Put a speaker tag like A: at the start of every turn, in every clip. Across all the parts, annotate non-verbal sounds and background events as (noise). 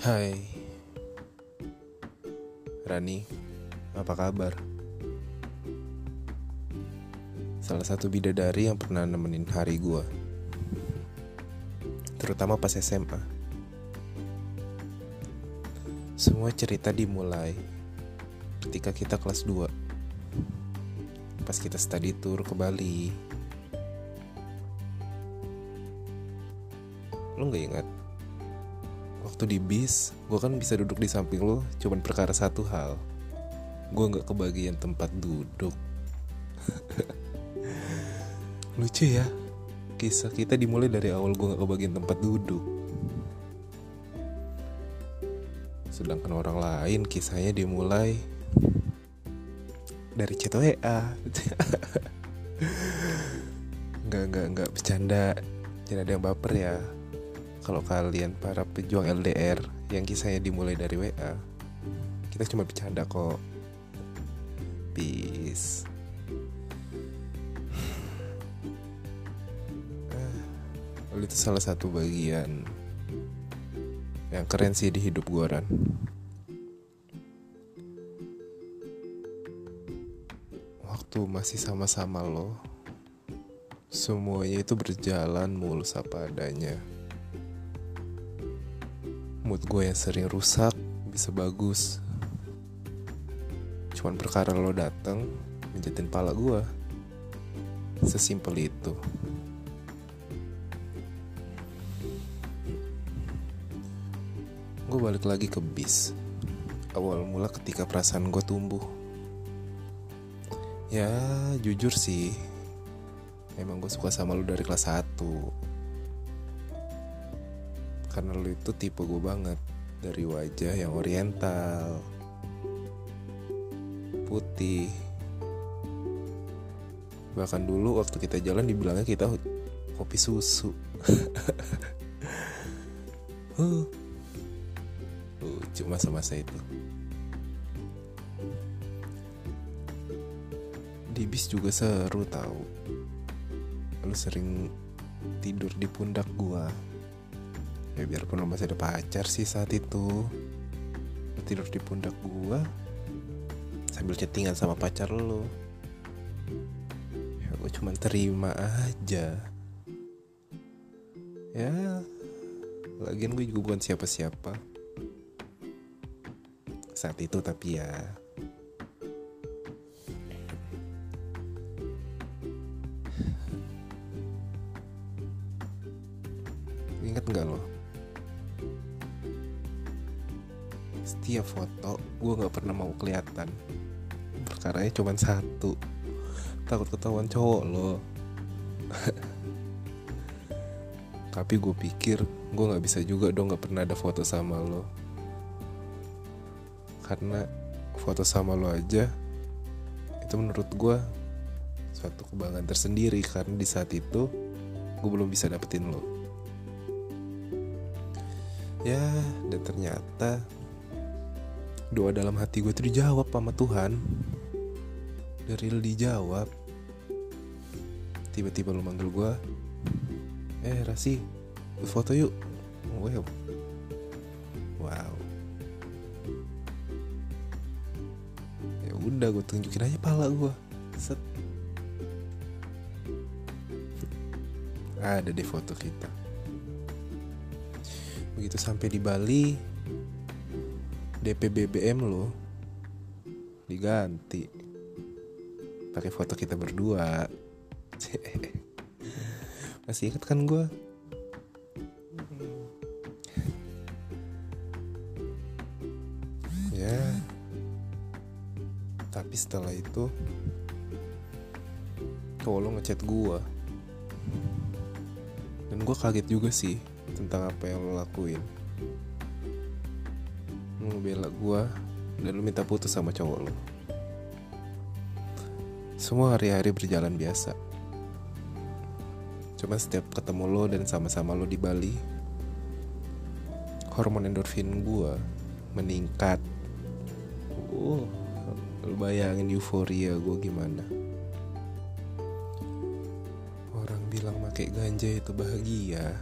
A: Hai. Rani Apa kabar? Salah satu bidadari yang pernah nemenin hari gua. Terutama pas SMA Semua cerita dimulai Ketika kita kelas 2 Pas kita study tour ke Bali. Lo gak ingat? Waktu di bis gue kan bisa duduk di samping lo cuman perkara satu hal. Gue nggak kebagian tempat duduk. (laughs) Lucu ya kisah kita dimulai dari awal gue nggak kebagian tempat duduk. Sedangkan orang lain kisahnya dimulai dari chat WA (laughs) nggak nggak nggak bercanda jangan ada yang baper ya kalau kalian para pejuang LDR yang kisahnya dimulai dari WA kita cuma bercanda kok. Peace. (sighs) Lalu itu salah satu bagian yang keren sih di hidup gue Ran. Waktu masih sama-sama lo Semuanya itu berjalan mulus apa adanya mood gue yang sering rusak bisa bagus. Cuman perkara lo dateng menjatin pala gue. Sesimpel itu. Gue balik lagi ke bis. Awal mula ketika perasaan gue tumbuh. Ya jujur sih. Emang gue suka sama lo dari kelas 1 karena lu itu tipe gue banget. Dari wajah yang oriental putih. Bahkan dulu waktu kita jalan dibilangnya kita kopi susu. (laughs) Huh. lucu masa-masa itu. Di bis juga seru tahu lu sering tidur di pundak gua ya biarpun lo masih ada pacar sih saat itu. Lo tidur di pundak gua sambil chattingan sama pacar lo. Ya gue cuma terima aja. Ya lagian gue juga bukan siapa-siapa. Saat itu tapi ya. Inget nggak lo setiap foto. Gue nggak pernah mau kelihatan. Perkaranya cuma satu. Takut ketahuan cowok lo. (laughs) Tapi gue pikir gue nggak bisa juga dong nggak pernah ada foto sama lo. Karena foto sama lo aja itu menurut gue suatu kebanggaan tersendiri. Karena di saat itu gue belum bisa dapetin lo. Ya dan ternyata doa dalam hati gue itu dijawab sama Tuhan. Dari dijawab. Tiba-tiba lu manggil gue eh Rasi foto yuk. Wow wow. Ya udah gue tunjukin aja pala gue set. Ada deh foto kita. Begitu sampai di Bali DP BBM lo diganti. Pakai foto kita berdua. (laughs) Masih inget kan gue ya. Tapi setelah itu cowok lo ngechat gue dan gue kaget juga sih tentang apa yang lo lakuin ngebela gue dan lu minta putus sama cowok lo semua hari-hari berjalan biasa. Cuma setiap ketemu lo dan sama-sama lo di Bali hormon endorfin gue meningkat. Uh, lu bayangin euforia gue gimana. Orang bilang pakai ganja itu bahagia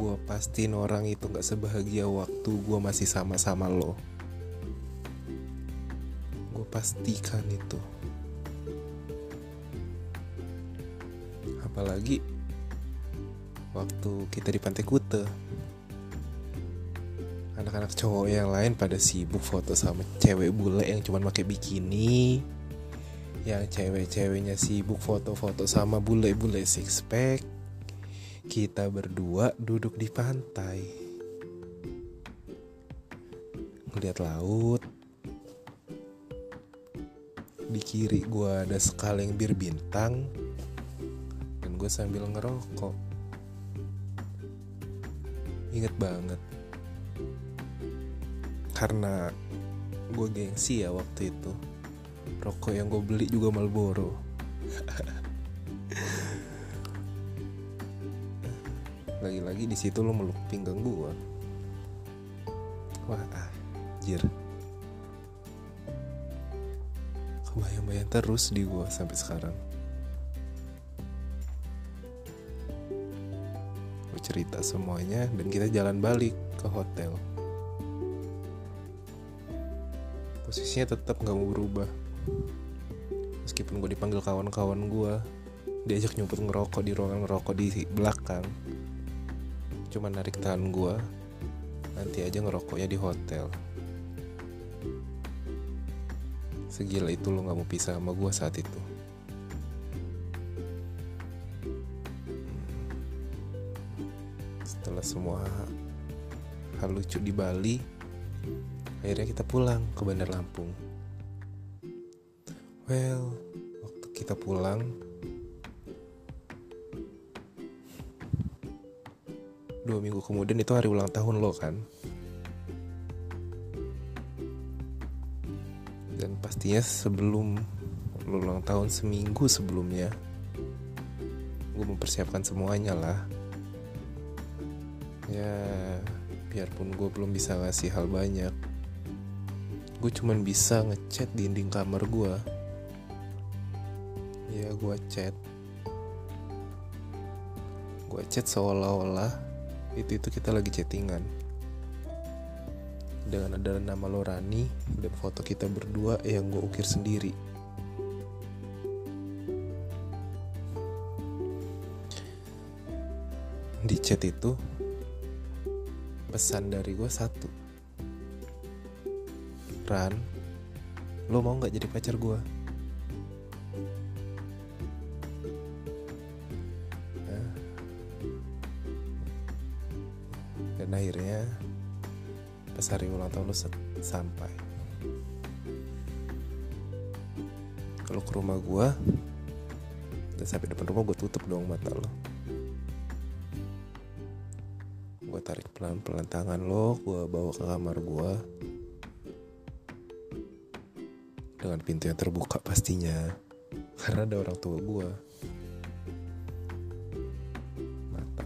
A: gue pastiin orang itu gak sebahagia waktu gue masih sama-sama lo. Gue pastikan itu. Apalagi waktu kita di Pantai Kute anak-anak cowok yang lain pada sibuk foto sama cewek bule yang cuma pakai bikini. Yang cewek-ceweknya sibuk foto-foto sama bule-bule six pack kita berdua duduk di pantai. Ngeliat laut. Di kiri gue ada sekaleng bir bintang. Dan gue sambil ngerokok. Inget banget. Karena gue gengsi ya waktu itu. Rokok yang gue beli juga Marlboro (laughs) lagi-lagi di situ lo meluk pinggang gue wah anjir. Kebayang-bayang terus di gue sampai sekarang. Gue cerita semuanya dan kita jalan balik ke hotel. Posisinya tetap nggak mau berubah. Meskipun gue dipanggil kawan-kawan gue diajak nyumput ngerokok di ruangan ngerokok di belakang cuma narik tangan gue nanti aja ngerokoknya di hotel. Segila itu lo nggak mau pisah sama gue saat itu. Setelah semua hal lucu di Bali akhirnya kita pulang ke Bandar Lampung. Well waktu kita pulang dua minggu kemudian itu hari ulang tahun lo kan? Dan pastinya sebelum lo ulang tahun seminggu sebelumnya gue mempersiapkan semuanya lah. Ya biarpun gue belum bisa ngasih hal banyak gue cuman bisa ngechat dinding kamar gue ya gue chat. Gue chat seolah-olah itu itu kita lagi chattingan. Dengan ada nama Lorani dan foto kita berdua yang gue ukir sendiri. Di chat itu pesan dari gue satu. Ran lo mau nggak jadi pacar gue dan akhirnya pas hari ulang tahun lo sampai. Kalau ke rumah gue dan sampai depan rumah gue tutup dong mata lo gue tarik pelan-pelan tangan lo gue bawa ke kamar gue dengan pintu yang terbuka pastinya. (laughs) Karena ada orang tua gue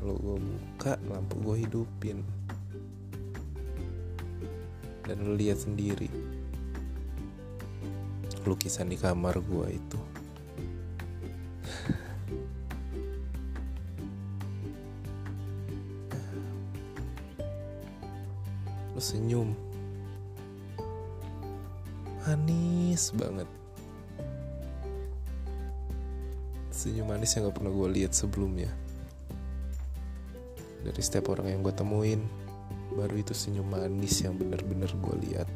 A: lo gue buka lampu gue hidupin. Dan lo lihat sendiri. Lukisan di kamar gue itu. Lo senyum. Manis banget. Senyum manis yang gak pernah gue lihat sebelumnya dari setiap orang yang gue temuin baru itu senyum manis yang bener-bener gue lihat.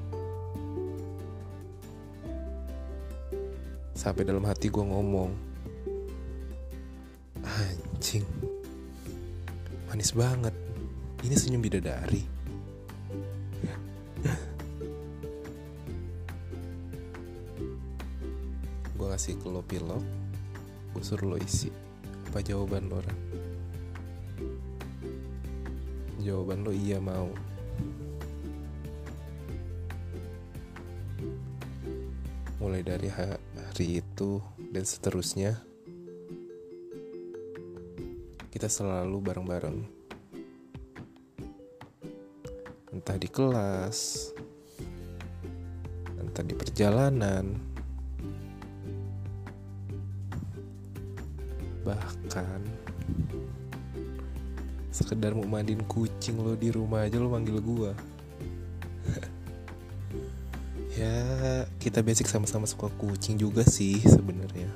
A: Sampai dalam hati gue ngomong anjing manis banget. Ini senyum bidadari. Kasih ke lo pilot gue suruh lo isi. Apa jawaban lo orang jawaban lo iya mau. Mulai dari hari itu dan seterusnya kita selalu bareng-bareng. Entah di kelas entah di perjalanan bahkan sekedar mau mandiin kucing lo di rumah aja lo manggil gua. (laughs) Ya kita basic sama-sama suka kucing juga sih sebenarnya.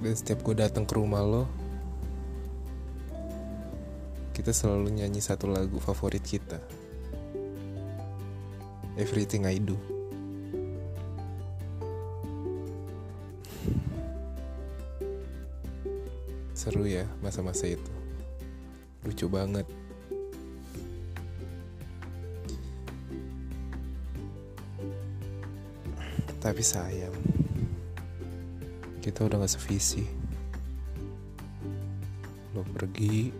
A: Dan setiap gue datang ke rumah lo kita selalu nyanyi satu lagu favorit kita. Everything I Do seru ya masa-masa itu. Lucu banget. Tapi sayang kita udah gak sevisi. Lo pergi.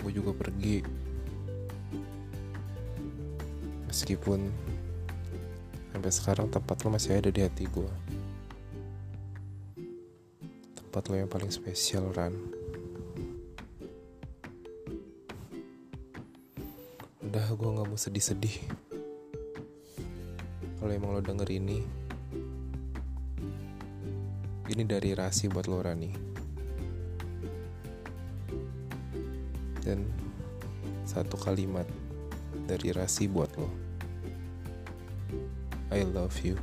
A: Gue juga pergi. Meskipun sampai sekarang tempat lo masih ada di hati gue tempat lo yang paling spesial Ran. Udah gue gak mau sedih-sedih. Kalau emang lo denger ini ini dari Rasi buat lo Rani dan satu kalimat dari Rasi buat lo. I love you